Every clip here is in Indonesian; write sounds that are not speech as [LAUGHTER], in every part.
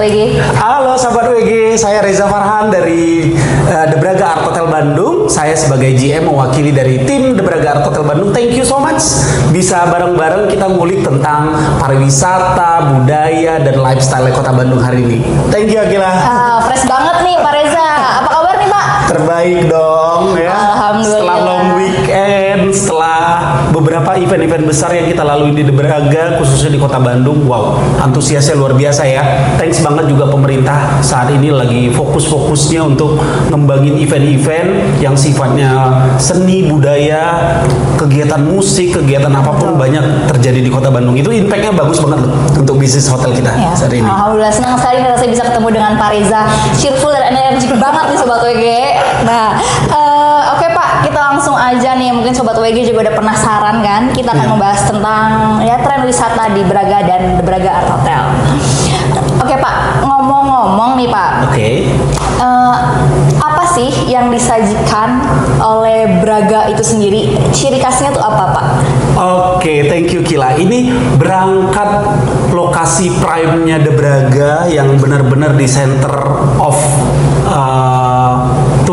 WG. Halo sahabat WG, saya Reza Farhan dari uh, The Braga Art Hotel Bandung. Saya sebagai GM mewakili dari tim The Braga Art Hotel Bandung. Thank you so much. Bisa bareng-bareng kita ngulik tentang pariwisata, budaya, dan lifestyle kota Bandung hari ini. Thank you Akila. Ah, fresh banget nih Pak Reza. Apa kabar nih Pak? Terbaik dong ya. Alhamdulillah. Setelah setelah beberapa event-event besar yang kita lalui di Braga, khususnya di kota Bandung, wow, antusiasnya luar biasa ya. Thanks banget juga pemerintah saat ini lagi fokus-fokusnya untuk ngembangin event-event yang sifatnya seni, budaya, kegiatan musik, kegiatan apa pun banyak terjadi di kota Bandung. Itu impactnya bagus banget loh untuk bisnis hotel kita Ya. saat ini. Alhamdulillah senang sekali rasanya bisa ketemu dengan Pak Reza. Cheerful dan energik banget nih Sobat WG. Nah, eh, oke Pak, kita langsung aja nih. Mungkin Sobat WG juga udah penasaran kan? Kita akan Iya. membahas tentang ya tren wisata di Braga dan The Braga Art Hotel. Oke Pak, ngomong-ngomong nih Pak. Oke. Eh, apa sih yang disajikan oleh Braga itu sendiri? Ciri khasnya tuh apa Pak? Oke, thank you Kila. Ini berangkat lokasi prime-nya The Braga yang benar-benar di center of uh,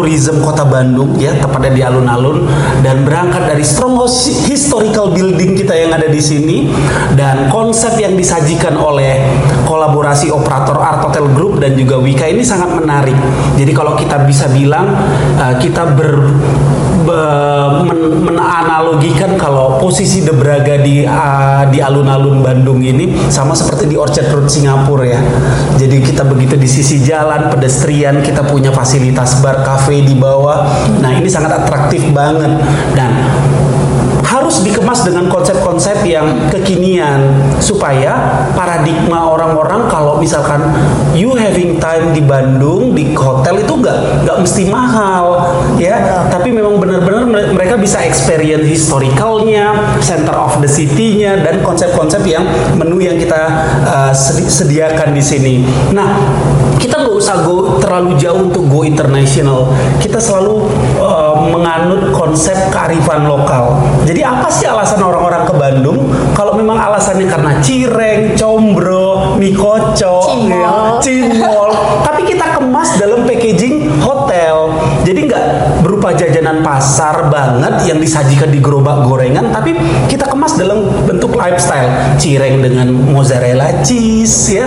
tourism kota Bandung ya, tepatnya di alun-alun dan berangkat dari strong hos- historical building kita yang ada di sini dan konsep yang disajikan oleh kolaborasi operator Art Hotel Group dan juga Wika ini sangat menarik. Jadi kalau kita bisa bilang uh, kita ber be- men- kalau posisi The di alun-alun Bandung ini sama seperti di Orchard Road Singapura ya. Jadi kita begitu di sisi jalan pedestrian kita punya fasilitas bar cafe di bawah. Nah, ini sangat atraktif banget dan harus dikemas dengan konsep-konsep yang kekinian supaya paradigma orang-orang kalau misalkan you having time di Bandung di hotel itu nggak nggak mesti mahal ya. Tapi memang benar-benar mere- mereka bisa experience historicalnya center of the city-nya dan konsep-konsep yang menu yang kita uh, sedi- sediakan di sini. Nah kita nggak usah go terlalu jauh untuk go international. Kita selalu menganut konsep kearifan lokal. Jadi apa sih alasan orang-orang ke Bandung kalau memang alasannya karena cireng combro mie kocok Cimol. ya, cimol tapi kita kemas dalam packaging hotel. Jadi nggak berupa jajanan pasar banget yang disajikan di gerobak gorengan tapi kita kemas dalam bentuk lifestyle. Cireng dengan mozzarella cheese ya.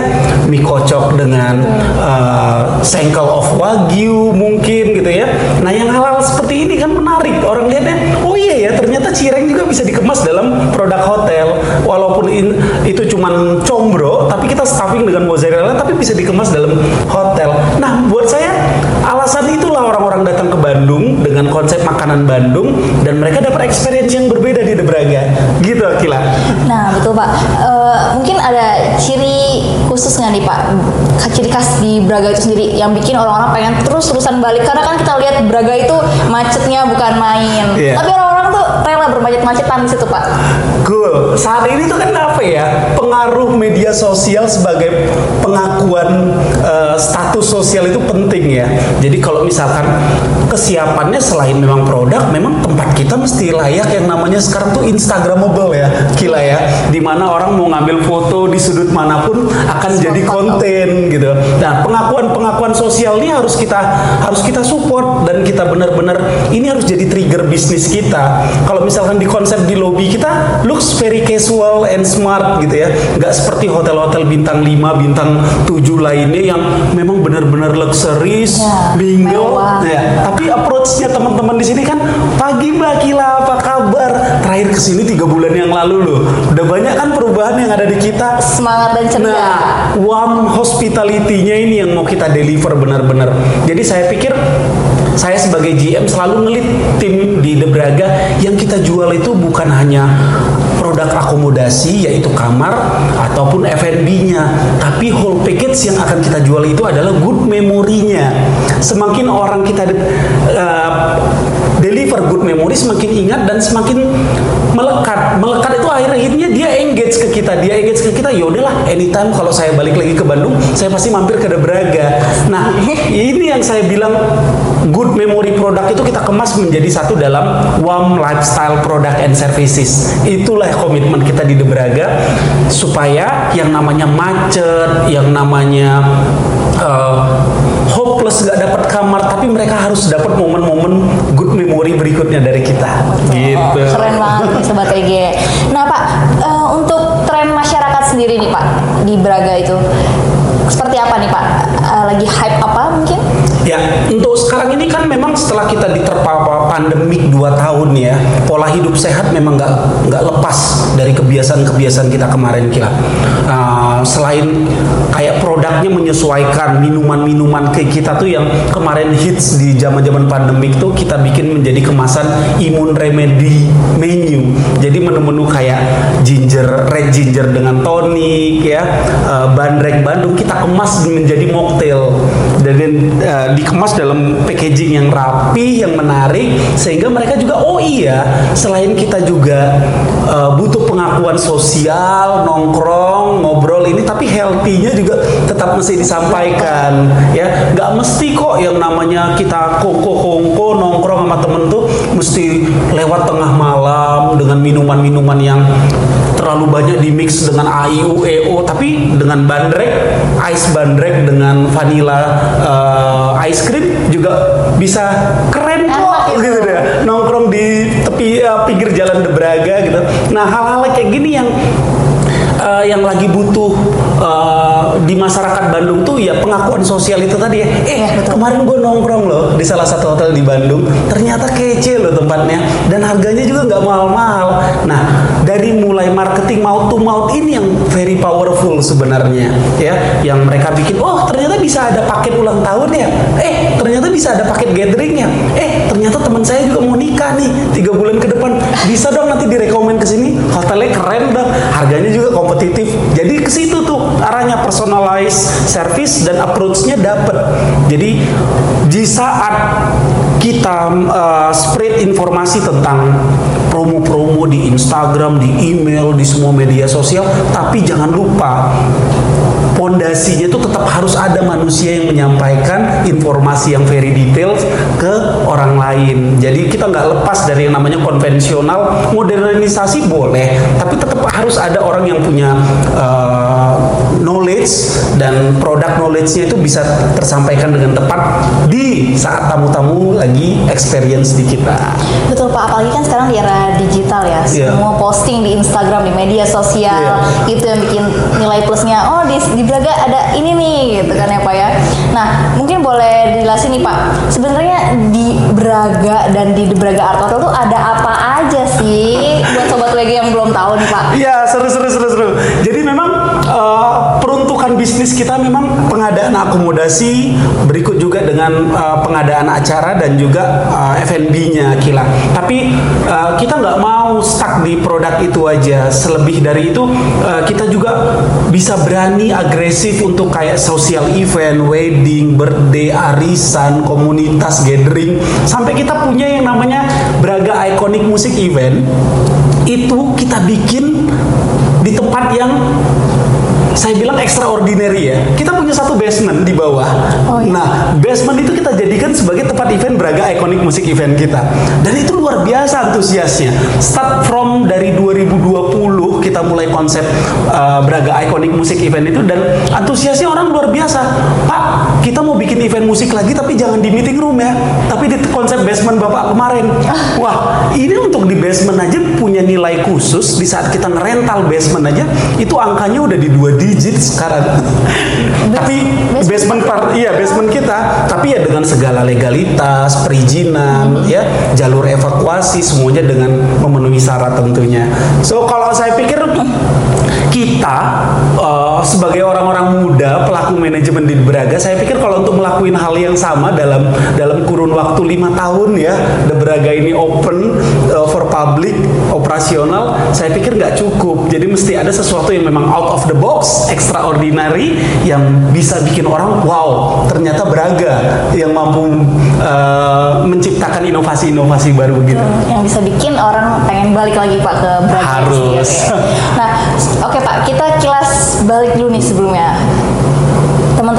Mie kocok dengan uh, sengkel of wagyu mungkin gitu ya. Nah yang halal seperti ini kan menarik orang lihatnya oh iya ya ternyata cireng juga bisa dikemas dalam produk hotel walaupun in- itu cuman combro tapi kita stuffing dengan mozzarella tapi bisa dikemas dalam hotel nah buat saya alasan itulah orang-orang datang ke Bandung dengan konsep makanan Bandung dan mereka dapat experience yang berbeda di The Braga gitu Akila Nah betul Pak. Eh, mungkin ada ciri khusus nggak nih Pak? Ciri khas di Braga itu sendiri yang bikin orang-orang pengen terus-terusan balik karena kan kita lihat Braga itu macetnya bukan main. Iya. Tapi orang-orang rela bermacet-macetan di situ Pak. Cool. Saat ini tuh kan apa ya? Pengaruh media sosial sebagai pengakuan status sosial itu penting ya. Jadi kalau misalkan kesiapannya selain memang produk, memang tempat kita mesti layak yang namanya sekarang tuh Instagramable ya, kila ya. Di mana orang mau ngambil foto di sudut mana pun akan Spot jadi konten gitu. Nah pengakuan-pengakuan sosial ini harus kita harus kita support dan kita benar-benar ini harus jadi trigger bisnis kita. Kalau misalkan di konsep di lobby kita looks very casual and smart gitu ya, nggak seperti hotel-hotel bintang 5, bintang 7 lainnya yang memang benar-benar luxurious, Ya, bingo. mewah. Ya, tapi approach-nya teman-teman di sini kan pagi Mbak Kila apa kabar? Terakhir ke sini tiga bulan yang lalu loh. Udah banyak kan perubahan yang ada di kita. Semangat dan ceria. Nah, warm hospitality-nya ini yang mau kita deliver benar-benar. Jadi saya pikir saya sebagai GM selalu ngelit tim di The Braga yang kita jual itu bukan hanya produk akomodasi yaitu kamar ataupun F&B-nya, tapi whole package yang akan kita jual itu adalah good memory-nya. Semakin orang kita uh, deliver good memory semakin ingat dan semakin melekat. Melekat itu akhirnya dia engage ke kita, dia engage ke kita. Ya udahlah, anytime kalau saya balik lagi ke Bandung, saya pasti mampir ke The Braga. Nah, [LAUGHS] ini yang saya bilang good memory produk itu kita kemas menjadi satu dalam warm lifestyle product and services. Itulah komitmen kita di The Braga supaya yang namanya macet, yang namanya uh, hopeless gak dapat kamar, tapi mereka harus dapat momen-momen good memory berikutnya dari kita. gitu. Keren banget nih sobat EG. Nah Pak, uh, untuk tren masyarakat sendiri nih Pak di Braga itu seperti apa nih Pak? Uh, lagi hype apa mungkin? Ya, untuk sekarang ini kan memang setelah kita diterpa pandemik 2 tahun ya, pola hidup sehat memang nggak nggak lepas dari kebiasaan-kebiasaan kita kemarin kira. Uh, selain kayak produknya menyesuaikan minuman-minuman ke kita tuh yang kemarin hits di zaman-zaman pandemik tuh kita bikin menjadi kemasan imun remedy menu. Jadi menu-menu kayak ginger, red ginger dengan tonic ya, uh, bandrek Bandung kita kemas menjadi mocktail dan uh, dikemas dalam packaging yang rapi, yang menarik, sehingga mereka juga oh iya, selain kita juga uh, butuh pengakuan sosial, nongkrong, ngobrol ini, tapi healthy-nya juga tetap mesti disampaikan, ya. Nggak mesti kok yang namanya kita kongko-kongko nongkrong sama temen tuh mesti lewat tengah malam dengan minuman-minuman yang terlalu banyak di mix dengan AIU EO tapi dengan bandrek ice bandrek dengan vanilla uh, ice cream juga bisa keren kok gitu deh nongkrong di tepi uh, pinggir jalan De Braga gitu nah hal-hal kayak gini yang uh, yang lagi butuh uh, di masyarakat Bandung tuh ya pengakuan sosial itu tadi ya. Eh ya, kemarin gue nongkrong loh di salah satu hotel di Bandung, ternyata kece loh tempatnya dan harganya juga nggak mahal-mahal. Nah dari mulai marketing mouth to mouth ini yang very powerful sebenarnya ya, yang mereka bikin oh ternyata bisa ada paket ulang tahun ya, eh ternyata bisa ada paket gathering ya, eh ternyata teman saya juga mau nikah nih tiga bulan ke depan. Bisa dong nanti direkomend ke sini. Hotelnya keren dong harganya juga kompetitif. Jadi ke situ tuh arahnya personalized service dan approach-nya dapat. Jadi di saat kita uh, spread informasi tentang di Instagram, di email, di semua media sosial, tapi jangan lupa pondasinya itu tetap harus ada manusia yang menyampaikan informasi yang very detail ke orang lain. Jadi kita nggak lepas dari yang namanya konvensional, modernisasi boleh, tapi tetap harus ada orang yang punya uh, knowledge dan produk knowledge-nya itu bisa tersampaikan dengan tepat di saat tamu-tamu lagi experience di kita. Betul Pak, apalagi kan sekarang di era digital ya, yeah. semua posting di Instagram, di media sosial, yeah. itu yang bikin nilai plusnya. Oh di, di Braga ada ini nih gitu kan ya Pak ya. Nah mungkin boleh dijelasin nih Pak, sebenarnya di Braga dan di Braga Art Hotel tuh ada apa aja sih buat sobat WG yang belum tahu nih Pak? Iya seru seru seru seru. Jadi memang peruntukan bisnis kita memang pengadaan akomodasi, berikut juga dengan uh, pengadaan acara dan juga uh, F&B-nya Kila. Tapi uh, kita nggak mau stuck di produk itu aja. Selebih dari itu uh, kita juga bisa berani agresif untuk kayak social event, wedding, birthday, arisan, komunitas gathering, sampai kita punya yang namanya Braga Iconic Music Event. Itu kita bikin di tempat yang saya bilang extraordinary ya. Kita punya satu basement di bawah. Oh, iya. Nah, basement itu kita jadikan sebagai tempat event Braga Iconic Music Event kita. Dan itu luar biasa antusiasnya. Start from dari 2020 kita mulai konsep uh, Braga Iconic Music Event itu dan antusiasnya orang luar biasa. Pak, kita mau bikin event musik lagi tapi jangan di meeting room ya, tapi di konsep basement Bapak kemarin. Wah, ini untuk di basement aja punya nilai khusus di saat kita ngerental basement aja itu angkanya udah di dua digit sekarang. tapi basement part iya basement kita, tapi ya dengan segala legalitas, perizinan, ya jalur evakuasi semuanya dengan memenuhi syarat tentunya. So kalau saya pikir kita uh, sebagai orang-orang muda pelaku manajemen di Braga, saya saya pikir kalau untuk melakukan hal yang sama dalam dalam kurun waktu lima tahun ya, The Braga ini open uh, for public operasional, saya pikir nggak cukup. Jadi mesti ada sesuatu yang memang out of the box, extraordinary yang bisa bikin orang wow, ternyata Braga yang mampu uh, menciptakan inovasi-inovasi baru gitu. Yang bisa bikin orang pengen balik lagi Pak ke Braga. Harus. Sendiri. Nah, oke okay, Pak, kita kilas balik dulu nih sebelumnya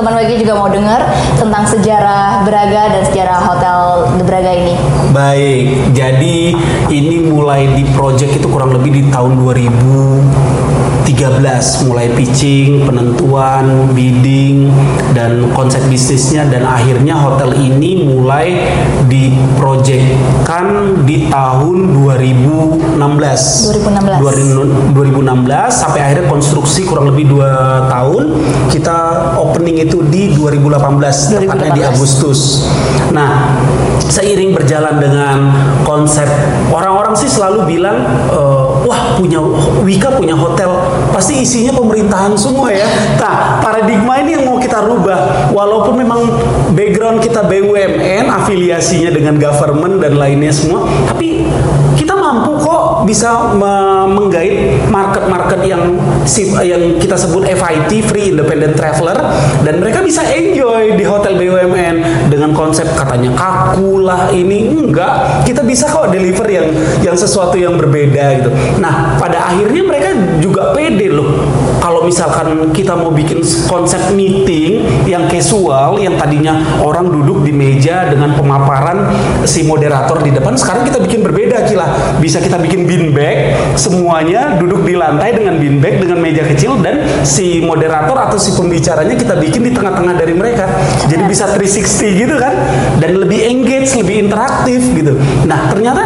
teman-teman WG juga mau dengar tentang sejarah Braga dan sejarah hotel The Braga ini. Baik, jadi ini mulai di project itu kurang lebih di tahun 2013 mulai pitching, penentuan, bidding dan konsep bisnisnya dan akhirnya hotel ini mulai diprojekkan di tahun 2016. 2016. 2016 sampai akhirnya konstruksi kurang lebih dua tahun kita opening itu di 2018, 2018. tepatnya di Agustus. Nah, seiring berjalan dengan konsep orang-orang sih selalu bilang e, wah punya Wika punya hotel. Pasti isinya pemerintahan semua ya. Nah, paradigma ini yang mau kita rubah. Walaupun memang background kita BUMN afiliasinya dengan government dan lainnya semua tapi kita mampu kok bisa menggait market-market yang yang kita sebut FIT free independent traveler dan mereka bisa enjoy di hotel BUMN dengan konsep katanya kaku lah ini. Enggak kita bisa kok deliver yang yang sesuatu yang berbeda gitu. Nah pada akhirnya mereka juga pede loh. Kalau misalkan kita mau bikin konsep meeting yang casual yang tadinya orang duduk di meja dengan pemaparan si moderator di depan sekarang kita bikin berbeda kila bisa kita bikin bag semuanya duduk di lantai dengan bag dengan meja kecil dan si moderator atau si pembicaranya kita bikin di tengah-tengah dari mereka. Jadi bisa 360 gitu kan dan lebih engage lebih interaktif gitu nah ternyata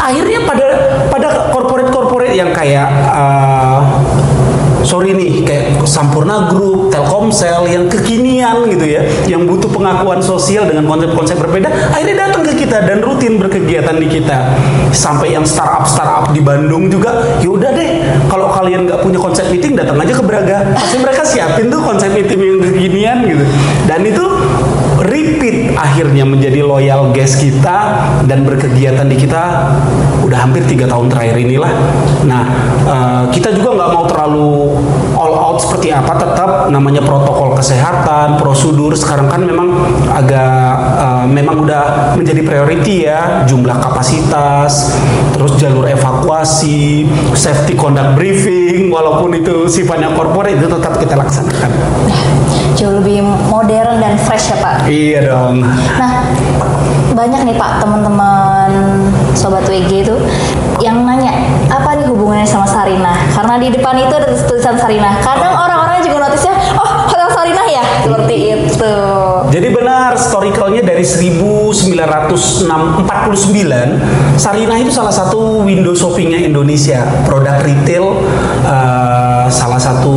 akhirnya pada pada corporate-corporate yang kayak uh, sorry nih kayak Sampurna Group, Telkomsel yang kekinian gitu ya, yang butuh pengakuan sosial dengan konsep-konsep berbeda, akhirnya datang ke kita dan rutin berkegiatan di kita. Sampai yang startup startup di Bandung juga, yaudah deh, kalau kalian nggak punya konsep meeting datang aja ke Braga, pasti mereka siapin tuh konsep meeting yang kekinian gitu. Dan itu repeat akhirnya menjadi loyal guest kita dan berkegiatan di kita udah hampir tiga tahun terakhir inilah. Nah, uh, kita juga nggak mau terlalu all out seperti apa, tetap namanya protokol kesehatan, prosedur sekarang kan memang agak uh, memang udah menjadi priority ya, jumlah kapasitas, terus jalur evakuasi, safety conduct briefing, walaupun itu sifatnya corporate itu tetap kita laksanakan. Jauh lebih modern dan fresh ya Pak. Iya dong. Nah, banyak nih Pak teman-teman sobat WG itu yang nanya hubungannya sama Sarinah? Karena di depan itu ada tulisan Sarinah. Kadang orang-orang juga notisnya, oh hotel Sarinah ya, seperti itu. Jadi benar historicalnya dari 1949 Sarinah itu salah satu window shoppingnya Indonesia, produk retail uh, salah satu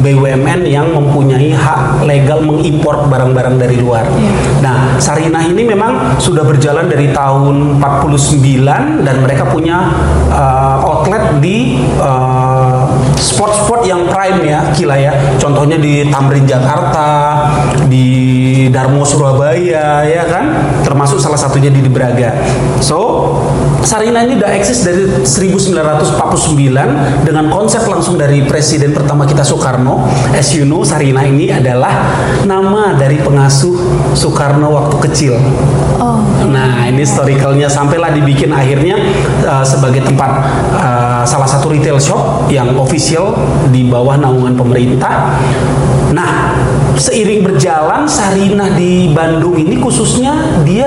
BUMN yang mempunyai hak legal mengimpor barang-barang dari luar. Yeah. Nah, Sarinah ini memang sudah berjalan dari tahun 49 dan mereka punya uh, outlet di spot-spot uh, yang prime ya, kila ya. Contohnya di Tamrin Jakarta, di Darmo Surabaya ya kan, termasuk salah satunya di Braga. So, Sarinah ini udah eksis dari 1949 dengan konsep langsung dari presiden pertama kita Soekarno. As you know, Sarinah ini adalah nama dari pengasuh Soekarno waktu kecil. Oh. Nah, ini historicalnya sampailah dibikin akhirnya uh, sebagai tempat uh, salah satu retail shop yang official di bawah naungan pemerintah. Nah, seiring berjalan Sarinah di Bandung ini khususnya dia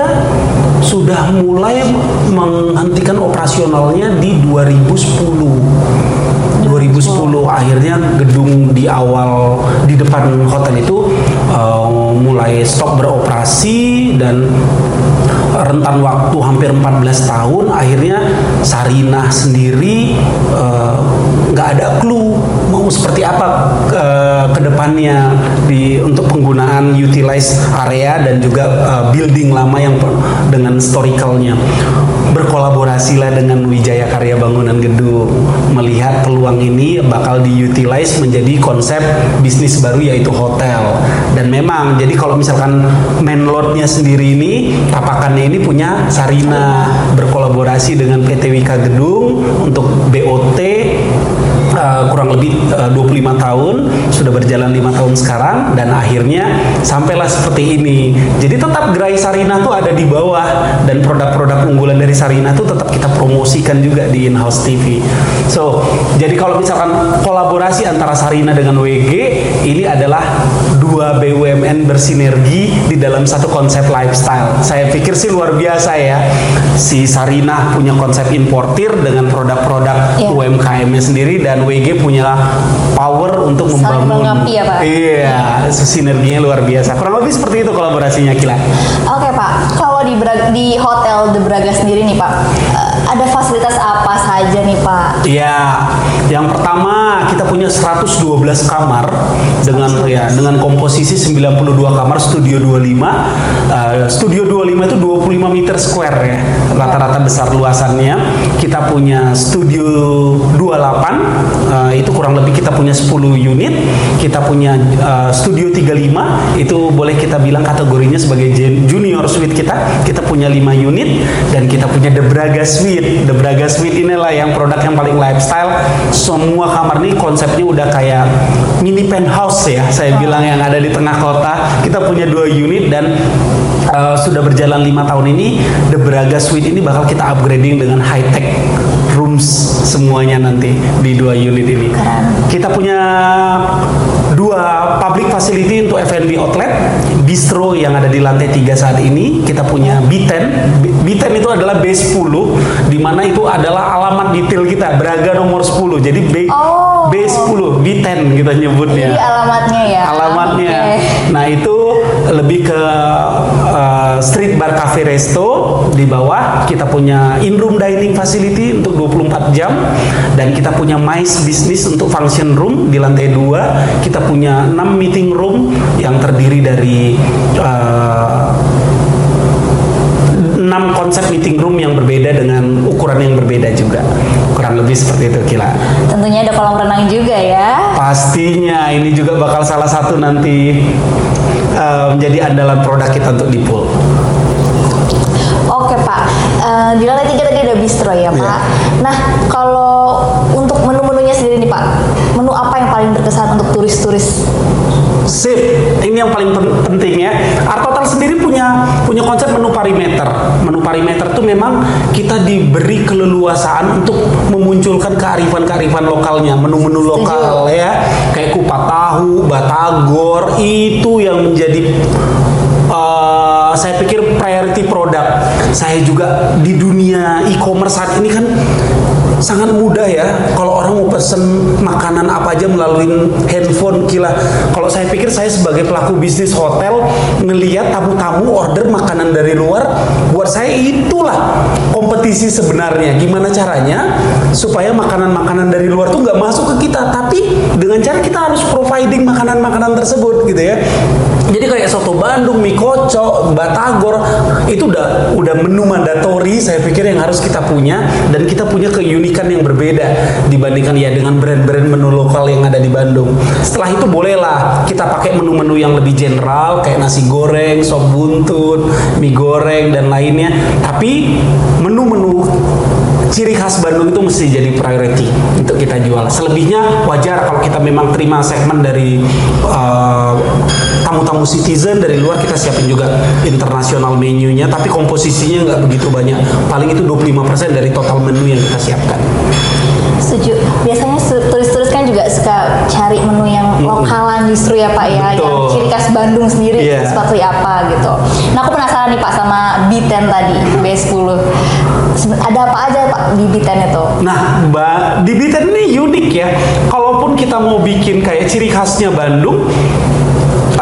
sudah mulai menghentikan operasionalnya di 2010. 2010 akhirnya gedung di awal di depan hotel itu uh, mulai stop beroperasi dan rentan waktu hampir 14 tahun akhirnya Sarinah sendiri nggak uh, ada clue seperti apa uh, ke depannya di untuk penggunaan utilize area dan juga uh, building lama yang dengan historicalnya. Berkolaborasilah dengan Wijaya Karya Bangunan Gedung. Melihat peluang ini bakal diutilize menjadi konsep bisnis baru yaitu hotel. Dan memang jadi kalau misalkan main loadnya sendiri ini tapakannya ini punya Sarina. Berkolaborasi dengan PT Wika Gedung untuk BOT uh, kurang lebih uh, 25 tahun sudah berjalan lima tahun sekarang dan akhirnya sampailah seperti ini. Jadi tetap gerai Sarina tuh ada di bawah dan produk-produk unggulan dari Sarina tuh tetap kita promosikan juga di in-house TV so jadi kalau misalkan kolaborasi antara Sarina dengan WG ini adalah dua BUMN bersinergi di dalam satu konsep lifestyle saya pikir sih luar biasa ya si Sarina punya konsep importir dengan produk-produk yeah. UMKM-nya sendiri dan WG punya power untuk membangun. ya Pak. Iya, sinerginya luar biasa. Kurang lebih seperti itu kolaborasinya Kila. Oke Pak, kalau di di hotel The Braga sendiri nih Pak, eh, ada fasilitas apa saja nih Pak? Iya, yang pertama kita punya 112 kamar dengan ya dengan komposisi 92 kamar studio 25. Uh, studio 25 itu 25 meter square ya, rata-rata besar luasannya. Kita punya studio 28 uh, itu kurang lebih kita punya 10 unit kita punya uh, studio 35 itu boleh kita bilang kategorinya sebagai junior suite kita kita punya 5 unit dan kita punya The Braga Suite. The Braga Suite inilah yang produk yang paling lifestyle. Semua kamar ini konsepnya udah kayak mini penthouse ya saya bilang yang ada di tengah kota. Kita punya dua unit dan uh, sudah berjalan lima tahun ini The Braga Suite ini bakal kita upgrading dengan high tech rooms semuanya nanti di dua unit ini. Kita punya dua public facility untuk F&B outlet, bistro yang ada di lantai tiga saat ini. Kita punya B10. B10 itu adalah B10 di mana itu adalah alamat detail kita Braga nomor 10. Jadi B oh. B10, B10 kita nyebutnya. Jadi alamatnya ya. Alamatnya. Okay. Nah, itu lebih ke uh, street bar cafe resto di bawah kita punya in room dining facility untuk 24 jam dan kita punya mice business untuk function room di lantai 2 kita punya 6 meeting room yang terdiri dari uh, 6 konsep meeting room yang berbeda dengan ukuran yang berbeda juga. Kurang lebih seperti itu Kila. Tentunya ada kolam renang juga ya. Pastinya ini juga bakal salah satu nanti uh, menjadi andalan produk kita untuk di pool. Oke Pak, uh, di lantai tiga tadi ada bistro ya Pak. Yeah. Nah kalau untuk menu-menunya sendiri nih Pak, menu apa yang paling berkesan untuk turis-turis? Sip, ini yang paling penting ya. Hotel sendiri punya punya konsep menu parameter. Menu parameter itu memang kita diberi keleluasaan untuk memunculkan kearifan-kearifan lokalnya, menu-menu lokal ya, kayak kupat tahu, batagor itu yang menjadi uh, saya pikir priority produk. Saya juga di dunia e-commerce saat ini kan sangat mudah ya. Kalau orang mau pesen makanan apa aja melalui handphone gila. Kalau saya pikir saya sebagai pelaku bisnis hotel ngelihat tamu-tamu order makanan dari luar buat saya itulah kompetisi sebenarnya. Gimana caranya supaya makanan-makanan dari luar tuh nggak masuk ke kita? Tapi dengan cara kita harus providing makanan-makanan tersebut gitu ya jadi kayak soto Bandung, mie kocok, batagor itu udah udah menu mandatori saya pikir yang harus kita punya dan kita punya keunikan yang berbeda dibandingkan ya dengan brand-brand menu lokal yang ada di Bandung. Setelah itu bolehlah kita pakai menu-menu yang lebih general kayak nasi goreng, sop buntut, mie goreng dan lainnya. Tapi menu-menu ciri khas Bandung itu mesti jadi priority untuk kita jual. Selebihnya wajar kalau kita memang terima segmen dari uh, tamu-tamu citizen dari luar kita siapin juga internasional menunya tapi komposisinya nggak begitu banyak. Paling itu 25% dari total menu yang kita siapkan. Setuju. Biasanya turis-turis kan juga suka cari menu yang lokalan justru ya Pak ya, Betul. yang ciri khas Bandung sendiri yeah. seperti apa gitu. Nah aku penasaran nih Pak sama B10 tadi, B10 ada apa aja Pak di Biten itu? Nah, Mbak, di Biten ini unik ya. Kalaupun kita mau bikin kayak ciri khasnya Bandung,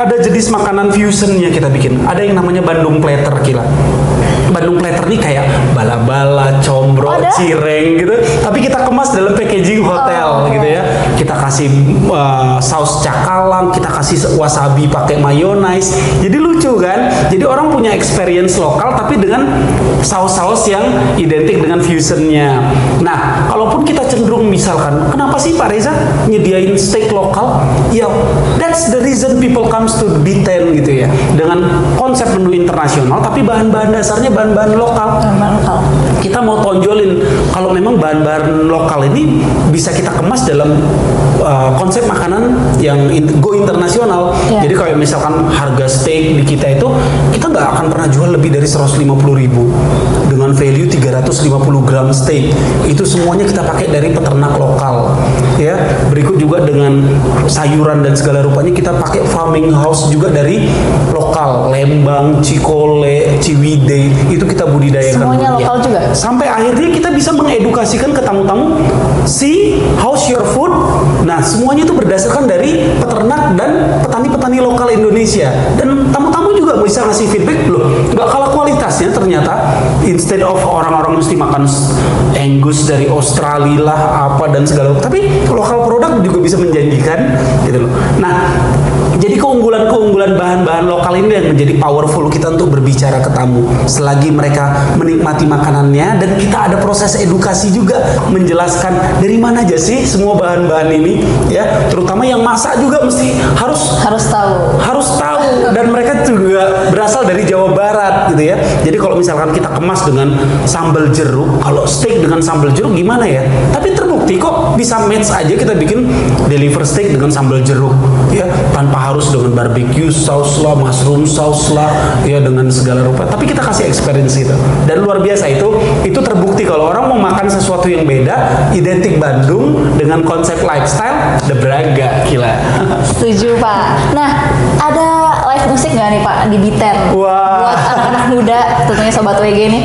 ada jenis makanan fusionnya kita bikin. Ada yang namanya Bandung Platter kila. Bandung Platter nih kayak bala-bala, combro, Ada? cireng gitu. Tapi kita kemas dalam packaging hotel Oh, gitu ya. Kita kasih uh, saus cakalang, kita kasih wasabi pakai mayonnaise. Jadi lucu kan? Jadi orang punya experience lokal tapi dengan saus-saus yang identik dengan fusionnya. Nah, kalaupun kita cenderung misalkan, kenapa sih Pak Reza nyediain steak lokal? Ya, that's the reason people comes to B10 gitu ya. Dengan konsep menu internasional tapi bahan-bahan dasarnya bahan-bahan lokal Memang lokal. kita mau tonjolin kalau memang bahan-bahan lokal ini bisa kita kemas dalam uh, konsep makanan yang in- go internasional. Iya. Jadi kayak misalkan harga steak di kita itu kita nggak akan pernah jual lebih dari 150.000 ribu dengan value 350 gram steak. Itu semuanya kita pakai dari peternak lokal. Ya, berikut juga dengan sayuran dan segala rupanya kita pakai farming house juga dari lokal, Lembang, Cikole, Ciwidey itu kita budidayakan. Semuanya Ya. lokal juga? Sampai akhirnya kita bisa mengedukasikan ke tamu-tamu si how's your food. Nah, semuanya itu berdasarkan dari peternak dan petani-petani lokal Indonesia. Dan tamu-tamu juga bisa ngasih feedback loh. Nggak kalah kualitasnya ternyata. Instead of orang-orang mesti makan Angus dari Australia lah apa dan segala tapi lokal produk juga bisa menjanjikan gitu loh. Jadi keunggulan-keunggulan bahan-bahan lokal ini yang menjadi powerful kita untuk berbicara ke tamu. Selagi mereka menikmati makanannya dan kita ada proses edukasi juga menjelaskan dari mana aja sih semua bahan-bahan ini ya, terutama yang masak juga mesti harus Harus tahu. harus tahu dan mereka juga berasal dari Jawa Barat gitu ya. Jadi kalau misalkan kita kemas dengan sambal jeruk, kalau steak dengan sambal jeruk gimana ya? Tapi terbukti kok bisa match aja kita bikin deliver steak dengan sambal jeruk ya tanpa harus dengan barbecue sauce lah, mushroom sauce lah ya dengan segala rupa. Tapi kita kasih experience itu. Dan luar biasa itu itu terbukti kalau orang mau makan sesuatu yang beda, identik Bandung dengan konsep lifestyle The Braga gila. Setuju Pak. Nah, ada live musik nggak nih Pak di Biten? Wah. Buat anak-anak muda, tentunya sobat WG nih.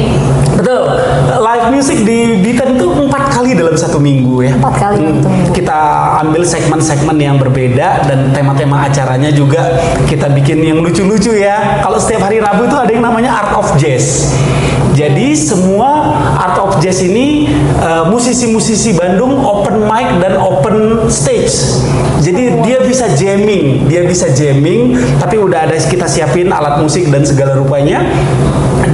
Betul. Live music di Bitan itu empat kali dalam satu minggu ya. Empat kali minggu. Kita ambil segmen-segmen yang berbeda dan tema-tema acaranya juga kita bikin yang lucu-lucu ya. Kalau setiap hari Rabu itu ada yang namanya Art of Jazz. Jadi semua Art of Jazz ini eh, musisi-musisi Bandung open mic dan open stage. Jadi dia bisa jamming, dia bisa jamming, tapi udah ada kita siapin alat musik dan segala rupanya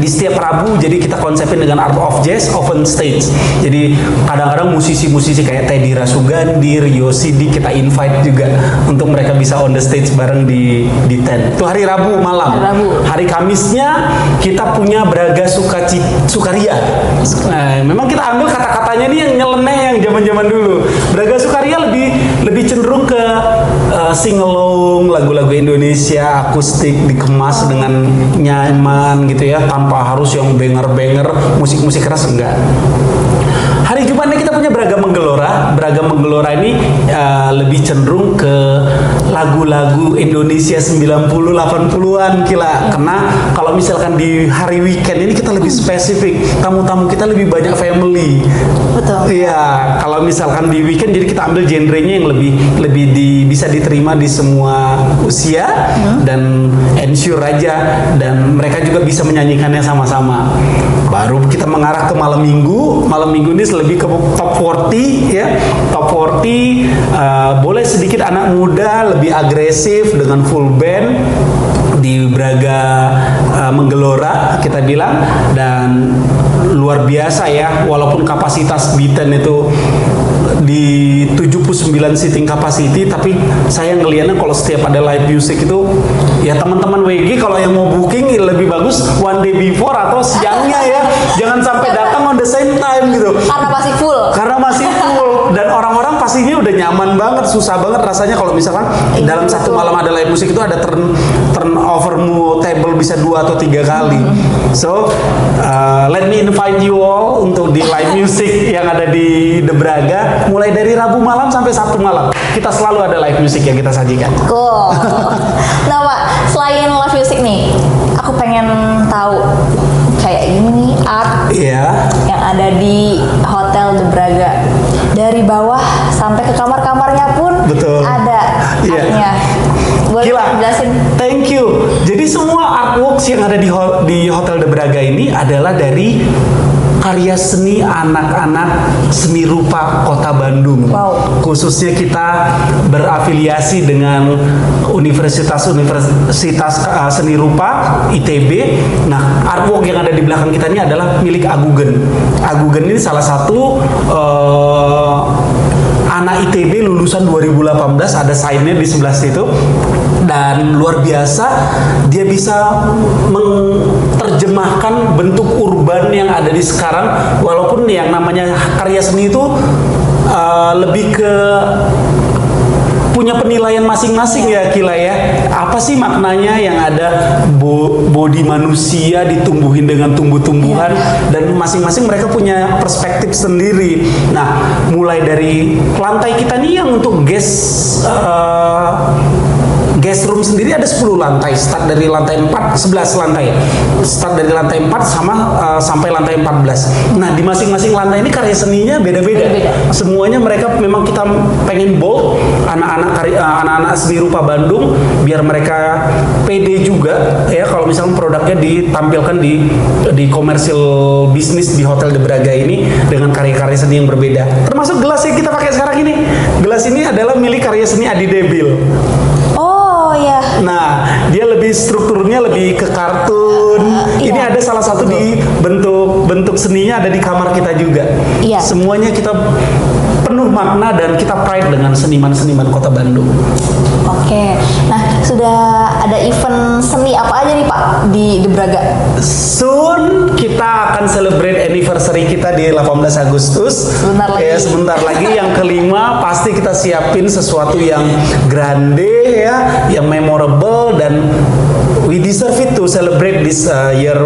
di setiap Rabu jadi kita konsepin dengan Art of Jazz open stage. Jadi kadang-kadang musisi-musisi kayak Teddy Rasugandi, Rio kita invite juga untuk mereka bisa on the stage bareng di di tent. Itu hari Rabu malam. Hari Rabu. hari Kamisnya kita punya Braga Sukaci, Sukaria. Nah, memang kita ambil kata-katanya nih yang nyeleneh yang zaman-zaman dulu. Braga Sukaria lebih lebih cenderung ke uh, sing along lagu-lagu Indonesia akustik dikemas dengan nyaman gitu ya tanpa harus yang banger-banger musik-musik keras enggak Hari Jumatnya kita punya Beragam Menggelora. Beragam Menggelora ini uh, lebih cenderung ke lagu-lagu Indonesia 90 80-an kila. Karena kalau misalkan di hari weekend ini kita lebih spesifik. Tamu-tamu kita lebih banyak family. Betul. Iya, kalau misalkan di weekend jadi kita ambil genrenya yang lebih lebih di, bisa diterima di semua usia dan ensure aja dan mereka juga bisa menyanyikannya sama-sama. Baru kita mengarah ke malam minggu. Malam minggu ini lebih ke top 40 ya. Top 40 uh, boleh sedikit anak muda lebih agresif dengan full band di Braga uh, Menggelora kita bilang dan luar biasa ya walaupun kapasitas Biten itu di 79 seating capacity tapi saya ngelihatnya kalau setiap ada live music itu ya teman-teman WG kalau yang mau booking lebih bagus one day before atau siangnya ya. Jangan sampai datang on the same time gitu. Karena masih full. karena masih full dan orang-orang pastinya udah nyaman banget susah banget rasanya kalau misalkan Iya, dalam satu betul. malam ada live musik itu ada turn turnovermu table bisa dua atau tiga kali so uh, let me invite you all untuk di live music yang ada di The Braga mulai dari Rabu malam sampai Sabtu malam kita selalu ada live music yang kita sajikan Cool. [LAUGHS] nah Pak, selain live music nih, aku pengen tahu kayak gini art Iya yang ada di Hotel The Braga. Dari bawah sampai ke kamar-kamarnya pun Betul. ada Iya. artnya. Boleh Gila. jelasin? Thank you. Jadi semua artworks yang ada di ho- di Hotel De Braga ini adalah dari karya seni anak-anak seni rupa Kota Bandung. Wow. Khususnya kita berafiliasi dengan Universitas-Universitas uh, Seni Rupa ITB. Nah, artwork yang ada di belakang kita ini adalah milik Agugen. Agugen ini salah satu uh, anak ITB lulusan 2018 ada sign-nya di sebelah situ. Dan luar biasa dia bisa menerjemahkan bentuk urban yang ada di sekarang. Walaupun yang namanya karya seni itu uh, lebih ke punya penilaian masing-masing ya Kila ya. Apa sih maknanya yang ada bo- body manusia ditumbuhin dengan tumbuh-tumbuhan dan masing-masing mereka punya perspektif sendiri. Nah, mulai dari lantai kita nih yang untuk guest uh, guest room sendiri ada 10 lantai, start dari lantai 4, 11 lantai. Start dari lantai 4 sama uh, sampai lantai 14. Nah, di masing-masing lantai ini karya seninya beda-beda. Semuanya mereka memang kita pengen bold anak-anak uh, anak-anak seni rupa Bandung biar mereka pede juga ya kalau misalnya produknya ditampilkan di di komersil bisnis di Hotel De Braga ini dengan karya-karya seni yang berbeda. Termasuk gelas yang kita pakai sekarang ini. Gelas ini adalah milik karya seni Adi Debil. Nah, dia lebih strukturnya lebih ke kartun. iya. Ini ada salah satu di bentuk bentuk seninya ada di kamar kita juga. Iya. Semuanya kita penuh makna dan kita pride dengan seniman-seniman Kota Bandung. Oke. Nah, sudah ada event seni apa aja nih Pak di Braga? Soon kita akan celebrate anniversary kita di 18 Agustus. Sebentar lagi. Ya, sebentar lagi yang kelima pasti kita siapin sesuatu yang grande ya, yang memorable dan we deserve it to celebrate this uh, year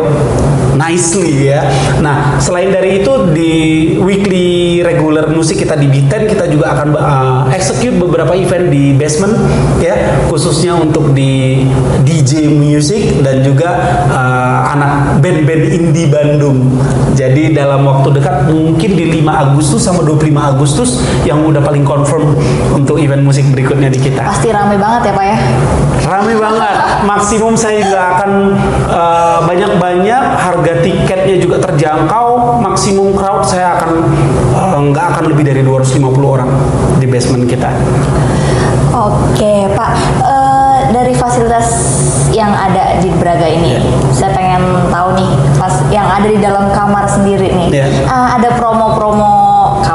nicely ya. Nah, selain dari itu di weekly regular musik kita di B10 kita juga akan uh, execute beberapa event di basement ya, khususnya untuk di DJ music dan juga uh, anak band-band indie Bandung. Jadi dalam waktu dekat mungkin di 5 Agustus sama 25 Agustus yang udah paling confirm untuk event musik berikutnya di kita. Pasti rame banget ya Pak ya? Rame banget. Maksimum saya juga akan uh, banyak-banyak harga tiketnya juga terjangkau. Maksimum crowd saya akan uh, nggak akan lebih dari 250 orang di basement kita. Oke Pak, Eh, dari fasilitas yang ada di Braga ini, Iya. saya pengen tahu nih, pas yang ada di dalam kamar sendiri nih, Iya. Eh, ada promo-promo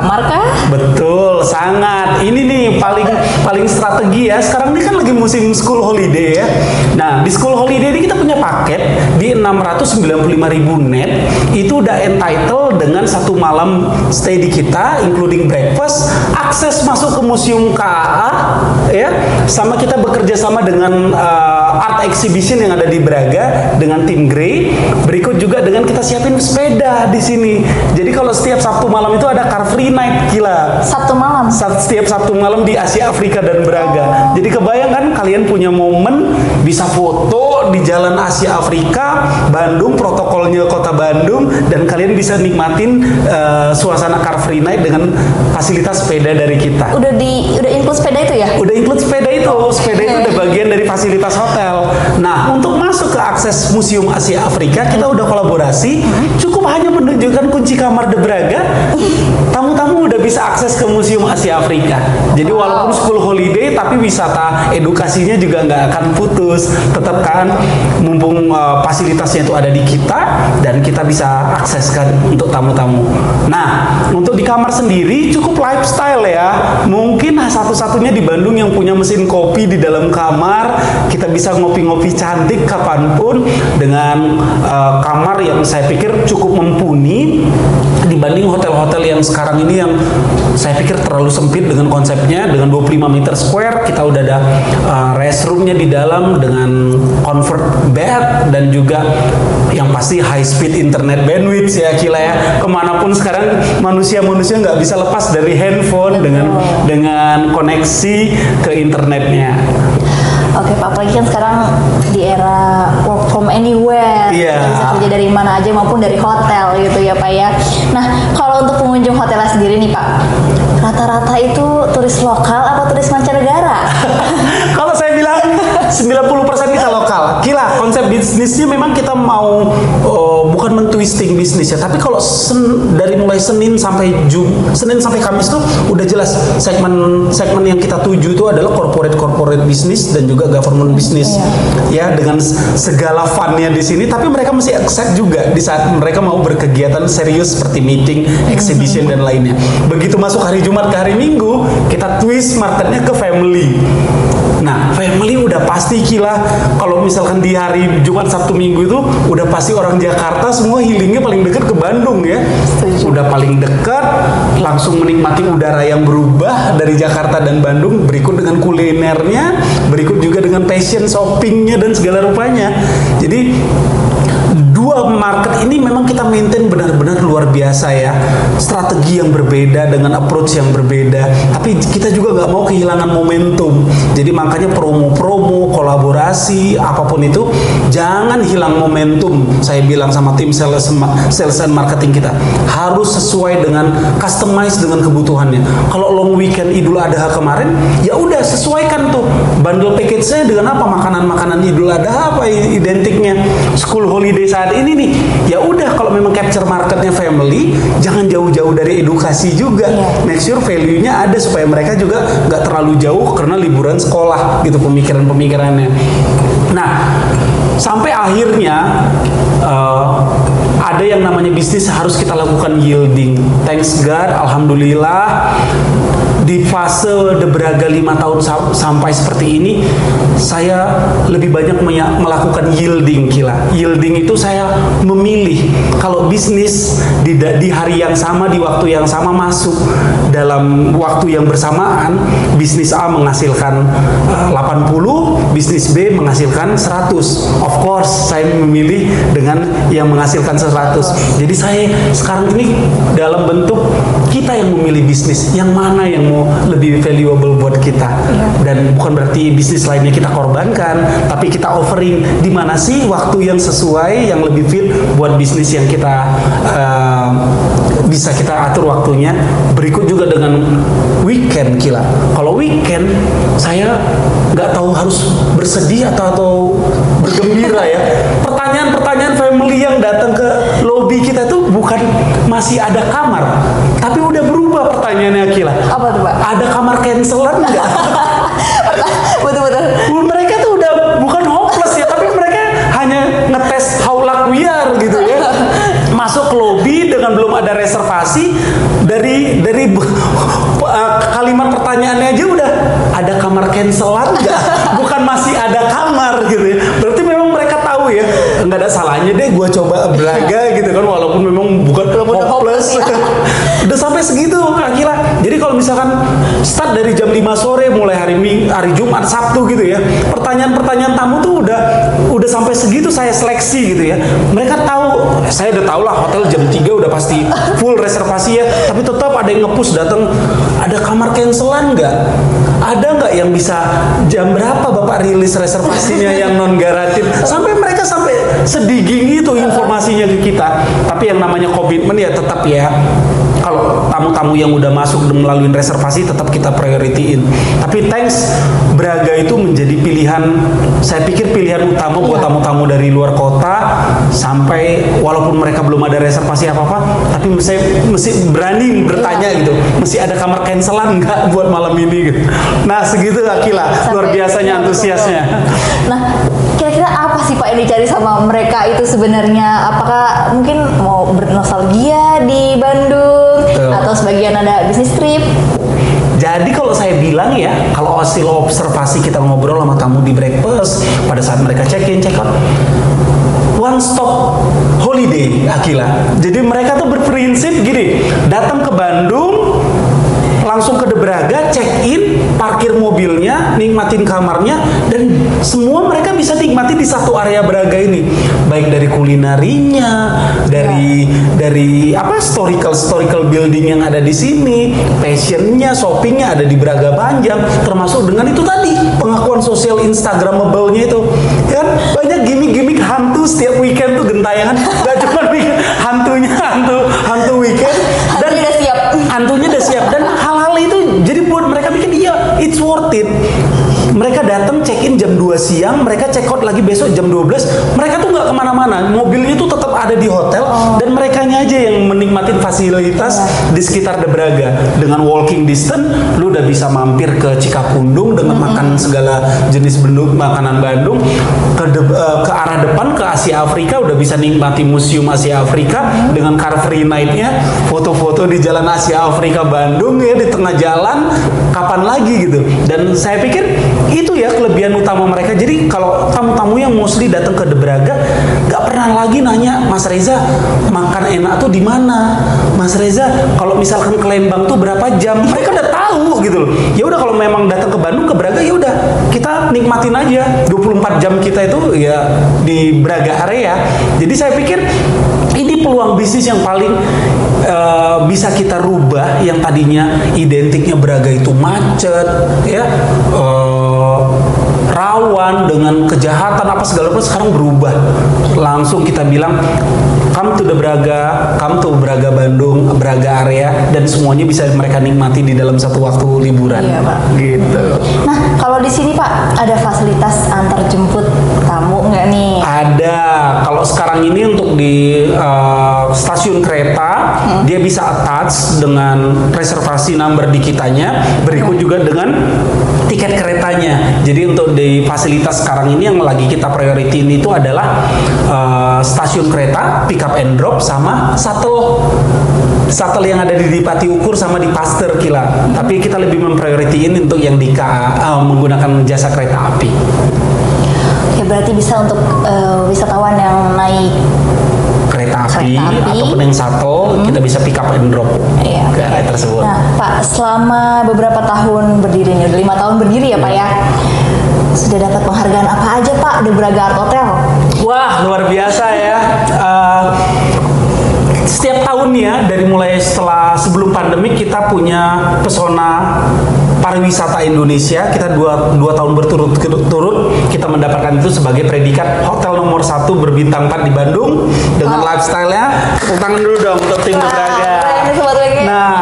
kamar kah? Betul, sangat. Ini nih paling paling strategi ya. Sekarang ini kan lagi musim school holiday ya. Nah, di school holiday ini kita punya paket di 695.000 net. Itu udah entitled dengan satu malam stay di kita including breakfast, akses masuk ke museum KA ya. Sama kita bekerja sama dengan uh, exhibition yang ada di Braga dengan tim Grey. Berikut juga dengan kita siapin sepeda di sini. Jadi kalau setiap Sabtu malam itu ada car free night gila. Sabtu malam. Setiap Sabtu malam di Asia Afrika dan Braga. Jadi kebayang kan kalian punya momen bisa foto di Jalan Asia Afrika, Bandung, protokolnya Kota Bandung dan kalian bisa nikmatin eh, suasana car free night dengan fasilitas sepeda dari kita. Udah di udah include sepeda itu ya? Udah include sepeda itu, sepeda itu udah bagian dari fasilitas hotel. Nah, untuk masuk ke akses Museum Asia Afrika, kita udah kolaborasi. Cukup hanya menunjukkan kunci kamar De Braga, tamu-tamu udah bisa akses ke Museum Asia Afrika. Jadi walaupun school holiday, tapi wisata edukasinya juga nggak akan putus. Tetap kan, mumpung uh, fasilitasnya itu ada di kita dan kita bisa akseskan untuk tamu-tamu. Nah, untuk di kamar sendiri cukup lifestyle ya. Mungkin satu-satunya di Bandung yang punya mesin kopi di dalam kamar. Kita bisa ngopi-ngopi cantik kapan pun dengan uh, kamar yang saya pikir cukup mumpuni dibanding hotel-hotel yang sekarang ini yang saya pikir terlalu sempit dengan konsepnya. Dengan 25 meter square kita udah ada uh, restroomnya di dalam dengan comfort bed dan juga yang pasti high speed internet bandwidth ya Kila ya. Ke mana pun sekarang manusia-manusia nggak bisa lepas dari handphone dengan dengan koneksi ke internetnya Oke Pak, apalagi kan sekarang di era work from anywhere, Iya. bisa kerja dari mana aja maupun dari hotel gitu ya Pak ya. Nah kalau untuk pengunjung hotelnya sendiri nih Pak, rata-rata itu turis lokal atau turis mancanegara? [LAUGHS] Kalau saya bilang 90% kita lokal. Gila, konsep bisnisnya memang kita mau oh, bukan mentwisting bisnis ya, tapi kalau sen- dari mulai Senin sampai Jum, Senin sampai Kamis tuh udah jelas segmen segmen yang kita tuju itu adalah corporate corporate bisnis dan juga government bisnis. Ya, dengan segala funnya di sini, tapi mereka mesti accept juga di saat mereka mau berkegiatan serius seperti meeting, exhibition dan lainnya. Begitu masuk hari Jumat ke hari Minggu, kita twist marketnya ke family. Nah, family udah pasti gila. Kalau misalkan di hari Jumat, Sabtu, Minggu itu udah pasti orang Jakarta semua healingnya paling dekat ke Bandung ya. Setuju. Udah paling dekat, langsung menikmati udara yang berubah dari Jakarta dan Bandung. Berikut dengan kulinernya, berikut juga dengan passion shoppingnya dan segala rupanya. Jadi dua market ini memang kita maintain benar-benar luar biasa ya. Strategi yang berbeda dengan approach yang berbeda. Tapi kita juga nggak mau kehilangan momentum. Jadi makanya promo-promo kolaborasi apa pun itu jangan hilang momentum. Saya bilang sama tim sales sales and marketing kita harus sesuai dengan customize dengan kebutuhannya. Kalau long weekend Idul Adha kemarin ya udah sesuaikan tuh. Bundle package-nya dengan apa? Makanan-makanan Idul Adha apa identiknya? School holiday saat ini nih. Ya udah kalau memang capture marketnya family jangan jauh-jauh dari edukasi juga. Iya. make sure value-nya ada supaya mereka juga nggak terlalu jauh karena liburan sekolah gitu pemikiran-pemikirannya. Nah sampai akhirnya eh, ada yang namanya bisnis harus kita lakukan yielding. Thanks God alhamdulillah di fase debraga lima tahun sam- sampai seperti ini saya lebih banyak melakukan yielding kila. Yielding itu saya memilih kalau bisnis di, di hari yang sama di waktu yang sama masuk. Dalam waktu yang bersamaan bisnis A menghasilkan eh, 80 bisnis B menghasilkan 100 of course saya memilih dengan yang menghasilkan 100 jadi saya sekarang ini dalam bentuk kita yang memilih bisnis yang mana yang mau lebih valuable buat kita. Dan bukan berarti bisnis lainnya kita korbankan tapi kita offering di mana sih waktu yang sesuai yang lebih fit buat bisnis yang kita eh, bisa kita atur waktunya. Berikut juga dengan weekend kila. Kalau weekend saya nggak tahu harus bersedih atau atau bergembira ya. Pertanyaan-pertanyaan family yang datang ke lobby kita tuh bukan masih ada kamar tapi udah berubah pertanyaannya Kila Apa tuh Pak? ada kamar cancelan nggak [LAUGHS] Betul-betul. mereka tuh udah bukan hopeless ya tapi mereka hanya ngetes how luck we are gitu ya [LAUGHS] masuk ke lobby dengan belum ada reservasi dari dari [LAUGHS] uh, kalimat pertanyaannya aja udah ada kamar cancelan nggak bukan masih ada ada salahnya deh gua coba belaga [LAUGHS] gitu kan walaupun memang bukan hopeless. hopeless, ya. [LAUGHS] udah sampai segitu Kila jadi kalau misalkan start dari jam 5 sore mulai hari Ming, hari Jumat Sabtu gitu ya pertanyaan-pertanyaan tamu tuh udah udah sampai segitu saya seleksi gitu ya. Mereka tahu saya udah tahu lah hotel jam 3 udah pasti full reservasi ya. Tapi tetap ada yang ngepush datang ada kamar cancelan nggak? Ada nggak yang bisa jam berapa bapak rilis reservasinya yang non garantif [LAUGHS] sampai mereka sampai sedigi itu informasinya ke kita tapi yang namanya komitmen ya tetap ya kalau tamu-tamu yang udah masuk dan melalui reservasi tetap kita prioritiin. Tapi thanks Braga itu menjadi pilihan saya pikir pilihan utama buat tamu-tamu dari luar kota sampai walaupun mereka belum ada reservasi apa-apa tapi saya mesti berani bertanya gitu. Mesti ada kamar cancelan nggak buat malam ini gitu. Nah, segitu Akila. Luar biasanya iya, antusiasnya. Nah, sih Pak yang dicari sama mereka itu sebenarnya? Apakah mungkin mau bernostalgia di Bandung Betul. atau sebagian ada bisnis trip? Jadi kalau saya bilang ya, kalau hasil observasi kita ngobrol sama tamu di breakfast pada saat mereka check in, check out, one stop holiday Akila. Jadi mereka tuh berprinsip gini, datang ke Bandung langsung ke Debraga, check in, parkir mobilnya, nikmatin kamarnya, dan semua mereka bisa nikmati di satu area Braga ini, baik dari kulinerinya, dari dari apa historical historical building yang ada di sini, fashionnya, shoppingnya ada di Braga Panjang, termasuk dengan itu tadi pengakuan sosial Instagramable-nya itu, kan banyak gimmick-gimmick hantu setiap weekend tuh gentayangan, gak cuma [LAUGHS] weekend, hantunya hantu hantu weekend dan Hantunya udah siap. hantunya udah siap dan hal-hal itu jadi buat mereka bikin iya it's worth it mereka datang check in jam 2 siang mereka check out lagi besok jam 12 mereka tuh nggak ke mana-mana mobilnya tuh tetap ada di hotel dan mereka aja yang menikmati fasilitas di sekitar The Braga dengan walking distance lu udah bisa mampir ke Cikapundung dengan makan segala jenis bentuk makanan Bandung. Ke de- eh, ke arah depan ke Asia Afrika udah bisa nikmati museum Asia Afrika dengan car free night-nya. Foto-foto di jalan Asia Afrika Bandung ya di tengah jalan. Kapan lagi gitu? Dan saya pikir itu ya kelebihan utama mereka. Jadi kalau tamu-tamu yang mostly datang ke Braga nggak pernah lagi nanya Mas Reza makan enak tuh di mana? Mas Reza kalau misalkan ke Lembang tuh berapa jam? Mereka udah tahu gitu loh. Ya udah kalau memang datang ke Bandung ke Braga ya udah kita nikmatin aja. 24 jam kita itu ya di Braga area. Jadi saya pikir ini peluang bisnis yang paling eh, bisa kita rubah yang tadinya identiknya Braga itu macet ya eh, rawan dengan kejahatan apa segala macam sekarang berubah. Langsung kita bilang come to the Braga come to Braga Bandung Braga area dan semuanya bisa mereka nikmati di dalam satu waktu liburan. Iya, Pak. gitu. Nah, kalau di sini Pak ada fasilitas antar jemput nggak nih? Ada. Kalau sekarang ini untuk di uh, stasiun kereta dia bisa attach dengan reservasi number di kitanya, berikut juga dengan tiket keretanya. Jadi untuk di fasilitas sekarang ini yang lagi kita priority itu adalah uh, stasiun kereta, pick up and drop sama shuttle shuttle yang ada di Dipati Ukur sama di Pasteur Kila. Tapi kita lebih memprioritiin untuk yang di KA, uh, menggunakan jasa kereta api. Berarti bisa untuk eh, wisatawan yang naik kereta api, Kereta api. ataupun yang shuttle kita bisa pick up and drop Iya, ke area tersebut. Nah, Pak, selama beberapa tahun berdiri ini, udah lima tahun berdiri ya Pak ya, sudah dapat penghargaan apa aja Pak di Braga Art Hotel? Wah luar biasa ya. Eh, setiap tahun ya dari mulai setelah sebelum pandemi kita punya pesona pariwisata Indonesia kita dua, dua tahun berturut-turut kita mendapatkan itu sebagai predikat hotel nomor satu berbintang 4 di Bandung dengan Oh. lifestyle-nya tepuk tangan dulu dong untuk tim Braga. Nah,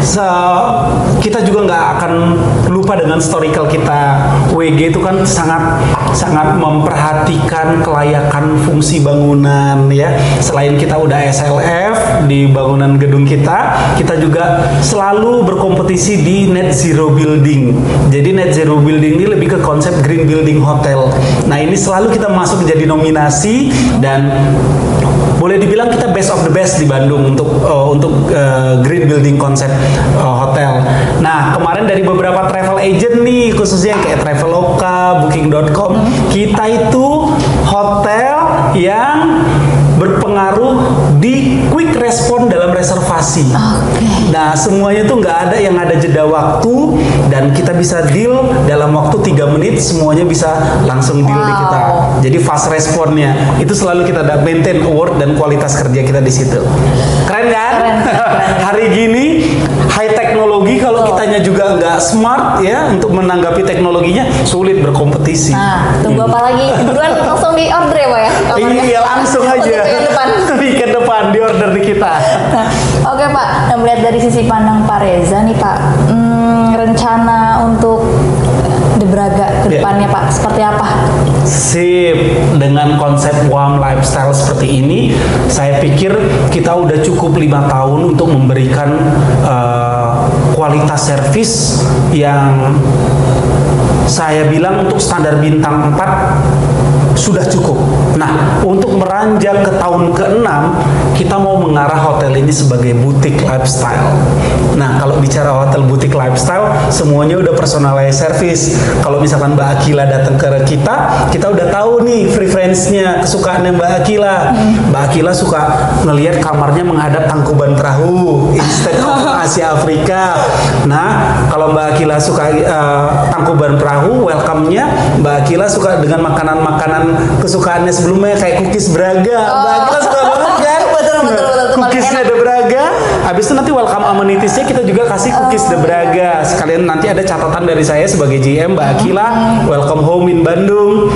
se- kita juga nggak akan lupa dengan historical kita. WG itu kan sangat sangat memperhatikan kelayakan fungsi bangunan ya. Selain kita udah SLF di bangunan gedung kita, kita juga selalu berkompetisi di net zero building. Jadi net zero building ini lebih ke konsep green building hotel. Nah, ini selalu kita masuk jadi nominasi dan boleh dibilang kita best of the best di Bandung untuk uh, untuk uh, green building konsep uh, hotel. Nah kemarin dari beberapa travel agent nih khususnya yang kayak Traveloka, Booking.com, kita itu hotel yang berpengaruh di quick respon dalam reservasi. Oke. Nah semuanya tuh nggak ada yang ada jeda waktu dan kita bisa deal dalam waktu 3 menit semuanya bisa langsung deal di Wow. kita. Jadi fast responnya itu selalu kita ada maintain award dan kualitas kerja kita di situ. Keren kan? Keren, keren. [LAUGHS] Hari gini high teknologi kalau kitanya juga nggak smart ya untuk menanggapi teknologinya sulit berkompetisi. Nah, tunggu apa lagi? Buruan langsung di order ya Pak ya? Iya langsung aja. weekend depan. [LAUGHS] Weekend depan di order di kita. Nah, Oke Pak, nah, melihat dari sisi pandang Pak Reza nih Pak, hmm, rencana untuk The Braga ke Ya. depannya Pak seperti apa? Sip, dengan konsep warm lifestyle seperti ini, saya pikir kita udah cukup lima tahun untuk memberikan eh, kualitas servis yang saya bilang untuk standar bintang 4 sudah cukup. Nah, untuk meranjak ke tahun ke-6, kita mau mengarah hotel ini sebagai butik lifestyle. Nah, kalau bicara hotel butik lifestyle, semuanya udah personalized service. Kalau misalkan Mbak Akila datang ke kita, kita udah tahu nih preferensinya, kesukaannya Mbak Akila. Mbak Akila suka ngelihat kamarnya menghadap tangkuban perahu instead of [LAUGHS] Asia Afrika. Nah, kalau Mbak Akila suka uh, tangkuban perahu, welcome-nya Mbak Akila suka dengan makanan-makanan kesukaannya sebelumnya kayak cookies Braga. Mbak Akila suka banget kan? [LAUGHS] Betul, betul, betul, betul. Cookiesnya The Braga. Habis itu nanti welcome amenitiesnya kita juga kasih cookies The Braga. Sekalian nanti ada catatan dari saya sebagai GM Mbak Akila, welcome home in Bandung.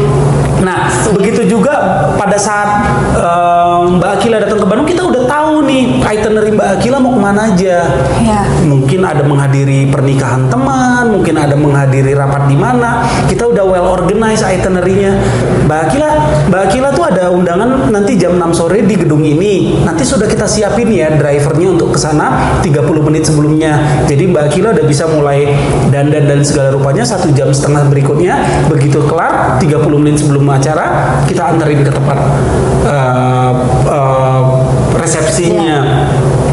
Nah, begitu juga pada saat eh, Mbak Akila datang ke Bandung, kita udah tahu nih itinerary Mbak Akila mau ke mana aja. Ya. Mungkin ada menghadiri pernikahan teman, mungkin ada menghadiri rapat di mana. Kita udah well organized itinerary-nya. Mbak Akila, Mbak Akila tuh ada undangan nanti jam 6 sore di gedung ini. Nanti sudah kita siapin ya drivernya untuk ke sana 30 menit sebelumnya. Jadi Mbak Akila udah bisa mulai dandan dan segala rupanya satu jam setengah berikutnya. Begitu kelar 30 menit sebelum acara kita anterin ke tempat eh, eh, resepsinya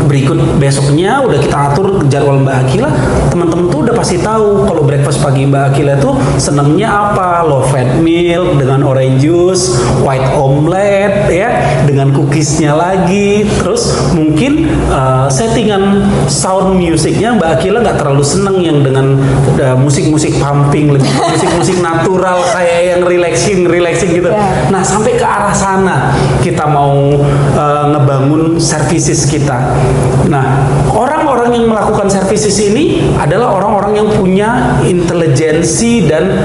berikut besoknya udah kita atur jadwal Mbak Akila teman-teman tuh udah pasti tahu kalau breakfast pagi Mbak Akila tuh senengnya apa low fat milk dengan orange juice white omelette ya dengan cookiesnya lagi terus mungkin uh, settingan sound musiknya Mbak Akila nggak terlalu seneng yang dengan uh, musik-musik pumping lebih musik-musik natural kayak yang relaxing relaxing gitu Ya. Nah, sampai ke arah sana kita mau uh, ngebangun services kita. Nah, orang-orang yang melakukan services ini adalah orang-orang yang punya intelijensi dan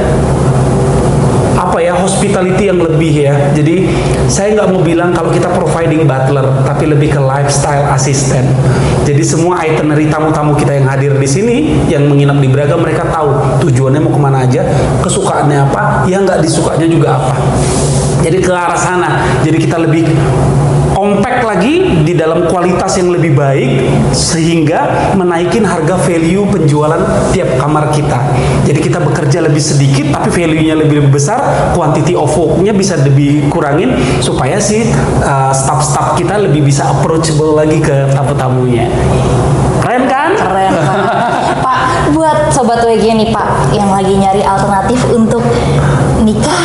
apa ya hospitality yang lebih ya. Jadi saya nggak mau bilang kalau kita providing butler, tapi lebih ke lifestyle assistant. Jadi semua itinerary tamu-tamu kita yang hadir di sini, yang menginap di Braga, mereka tahu tujuannya mau ke mana aja, kesukaannya apa, yang nggak disukanya juga apa. Jadi ke arah sana. Jadi kita lebih compact lagi di dalam kualitas yang lebih baik sehingga menaikin harga value penjualan tiap kamar kita. Jadi kita bekerja lebih sedikit tapi value-nya lebih besar, quantity of work-nya bisa lebih kurangin supaya si uh, staff-staff kita lebih bisa approachable lagi ke tamu-tamunya. Keren kan? Keren. Pak, buat sobat WG nih Pak yang lagi nyari alternatif untuk nikah.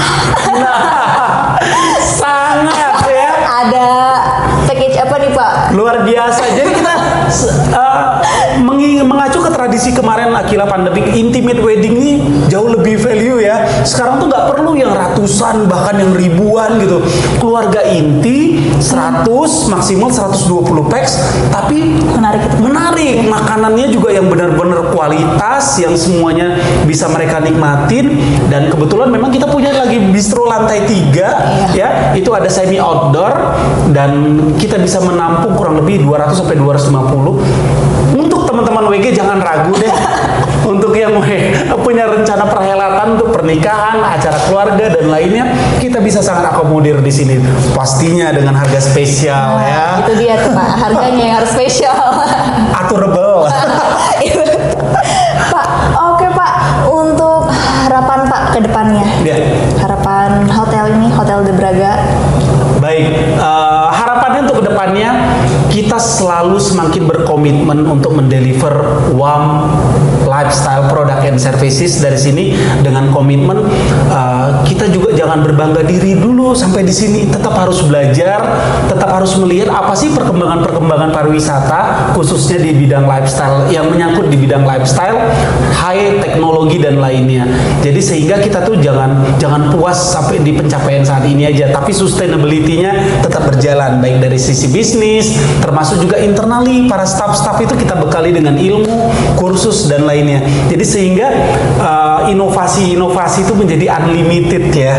Tradisi kemarin Akila pandemi, intimate wedding ini jauh lebih value ya. Sekarang tuh nggak perlu yang ratusan bahkan yang ribuan gitu. Keluarga inti 100 maksimal 120 packs, tapi Menarik itu. menarik. Makanannya juga yang benar-benar kualitas, yang semuanya bisa mereka nikmatin. Dan kebetulan memang kita punya lagi bistro lantai tiga, ya. Itu ada semi outdoor dan kita bisa menampung kurang lebih 200 sampai 250. Teman-teman WG jangan ragu deh. [LAUGHS] untuk yang punya rencana perhelatan untuk pernikahan, acara keluarga dan lainnya, kita bisa sangat akomodir di sini. Pastinya dengan harga spesial ya. Itu dia tuh Pak, harganya yang harus spesial. [LAUGHS] Aturable. [LAUGHS] Iya. Pak, oke Pak, untuk harapan Pak ke depannya. Ya. Harapan hotel ini, Hotel De Braga. Baik, eh, harapannya untuk ke depannya kita selalu semakin berkomitmen untuk mendeliver warm lifestyle product and services dari sini dengan komitmen eh, kita juga jangan berbangga diri dulu sampai di sini tetap harus belajar, tetap harus melihat apa sih perkembangan-perkembangan pariwisata khususnya di bidang lifestyle yang menyangkut di bidang lifestyle, high teknologi dan lainnya. Jadi sehingga kita tuh jangan jangan puas sampai di pencapaian saat ini aja, tapi sustainability-nya tetap berjalan baik dari sisi bisnis termasuk juga internally para staff-staff itu kita bekali dengan ilmu, kursus dan lainnya. Jadi sehingga uh, inovasi-inovasi itu menjadi unlimited ya.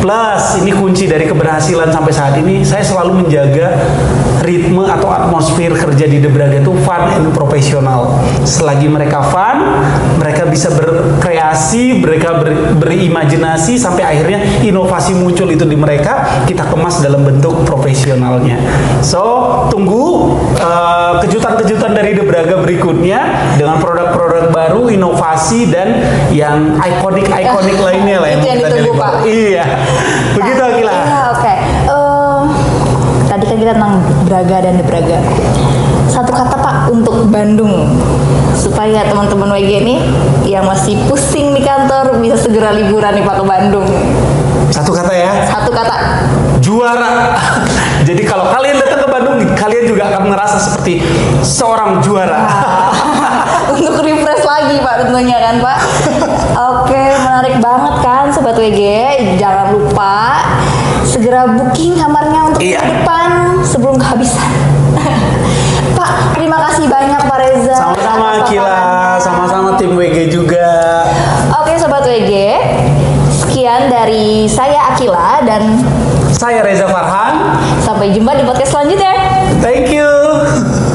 Plus ini kunci dari keberhasilan sampai saat ini saya selalu menjaga ritme atau atmosfer kerja di The Braga itu fun and profesional. Selagi mereka fun, mereka bisa berkreasi, mereka ber- berimajinasi sampai akhirnya inovasi muncul itu di mereka, kita kemas dalam bentuk profesionalnya. So, tunggu uh, kejutan-kejutan dari The Braga berikutnya dengan produk-produk baru, inovasi dan yang ikonik-ikonik lainnya lah yang Itu yang kita ditunggu, deliver. Pak. Iya. [LAUGHS] Begitu Akila. Iya, oke. Eh, tadi kan kita tentang Braga dan De Braga. satu kata Pak untuk Bandung supaya teman-teman WG ini yang masih pusing di kantor bisa segera liburan nih Pak ke Bandung. Satu kata ya, Satu kata. juara. [LAUGHS] Jadi kalau kalian Bandung, kalian juga akan merasa seperti seorang juara. [LAUGHS] untuk refresh lagi Pak tentunya kan Pak. Oke, menarik banget kan Sobat WG. Jangan lupa segera booking kamarnya untuk Iya. depan sebelum kehabisan. [LAUGHS] Pak, terima kasih banyak Pak Reza. Sama-sama Kila, sama-sama tim WG juga. Oke Sobat WG, sekian dari saya Akila dan Saya Reza Farhan. sampai jumpa di podcast selanjutnya. Thank you.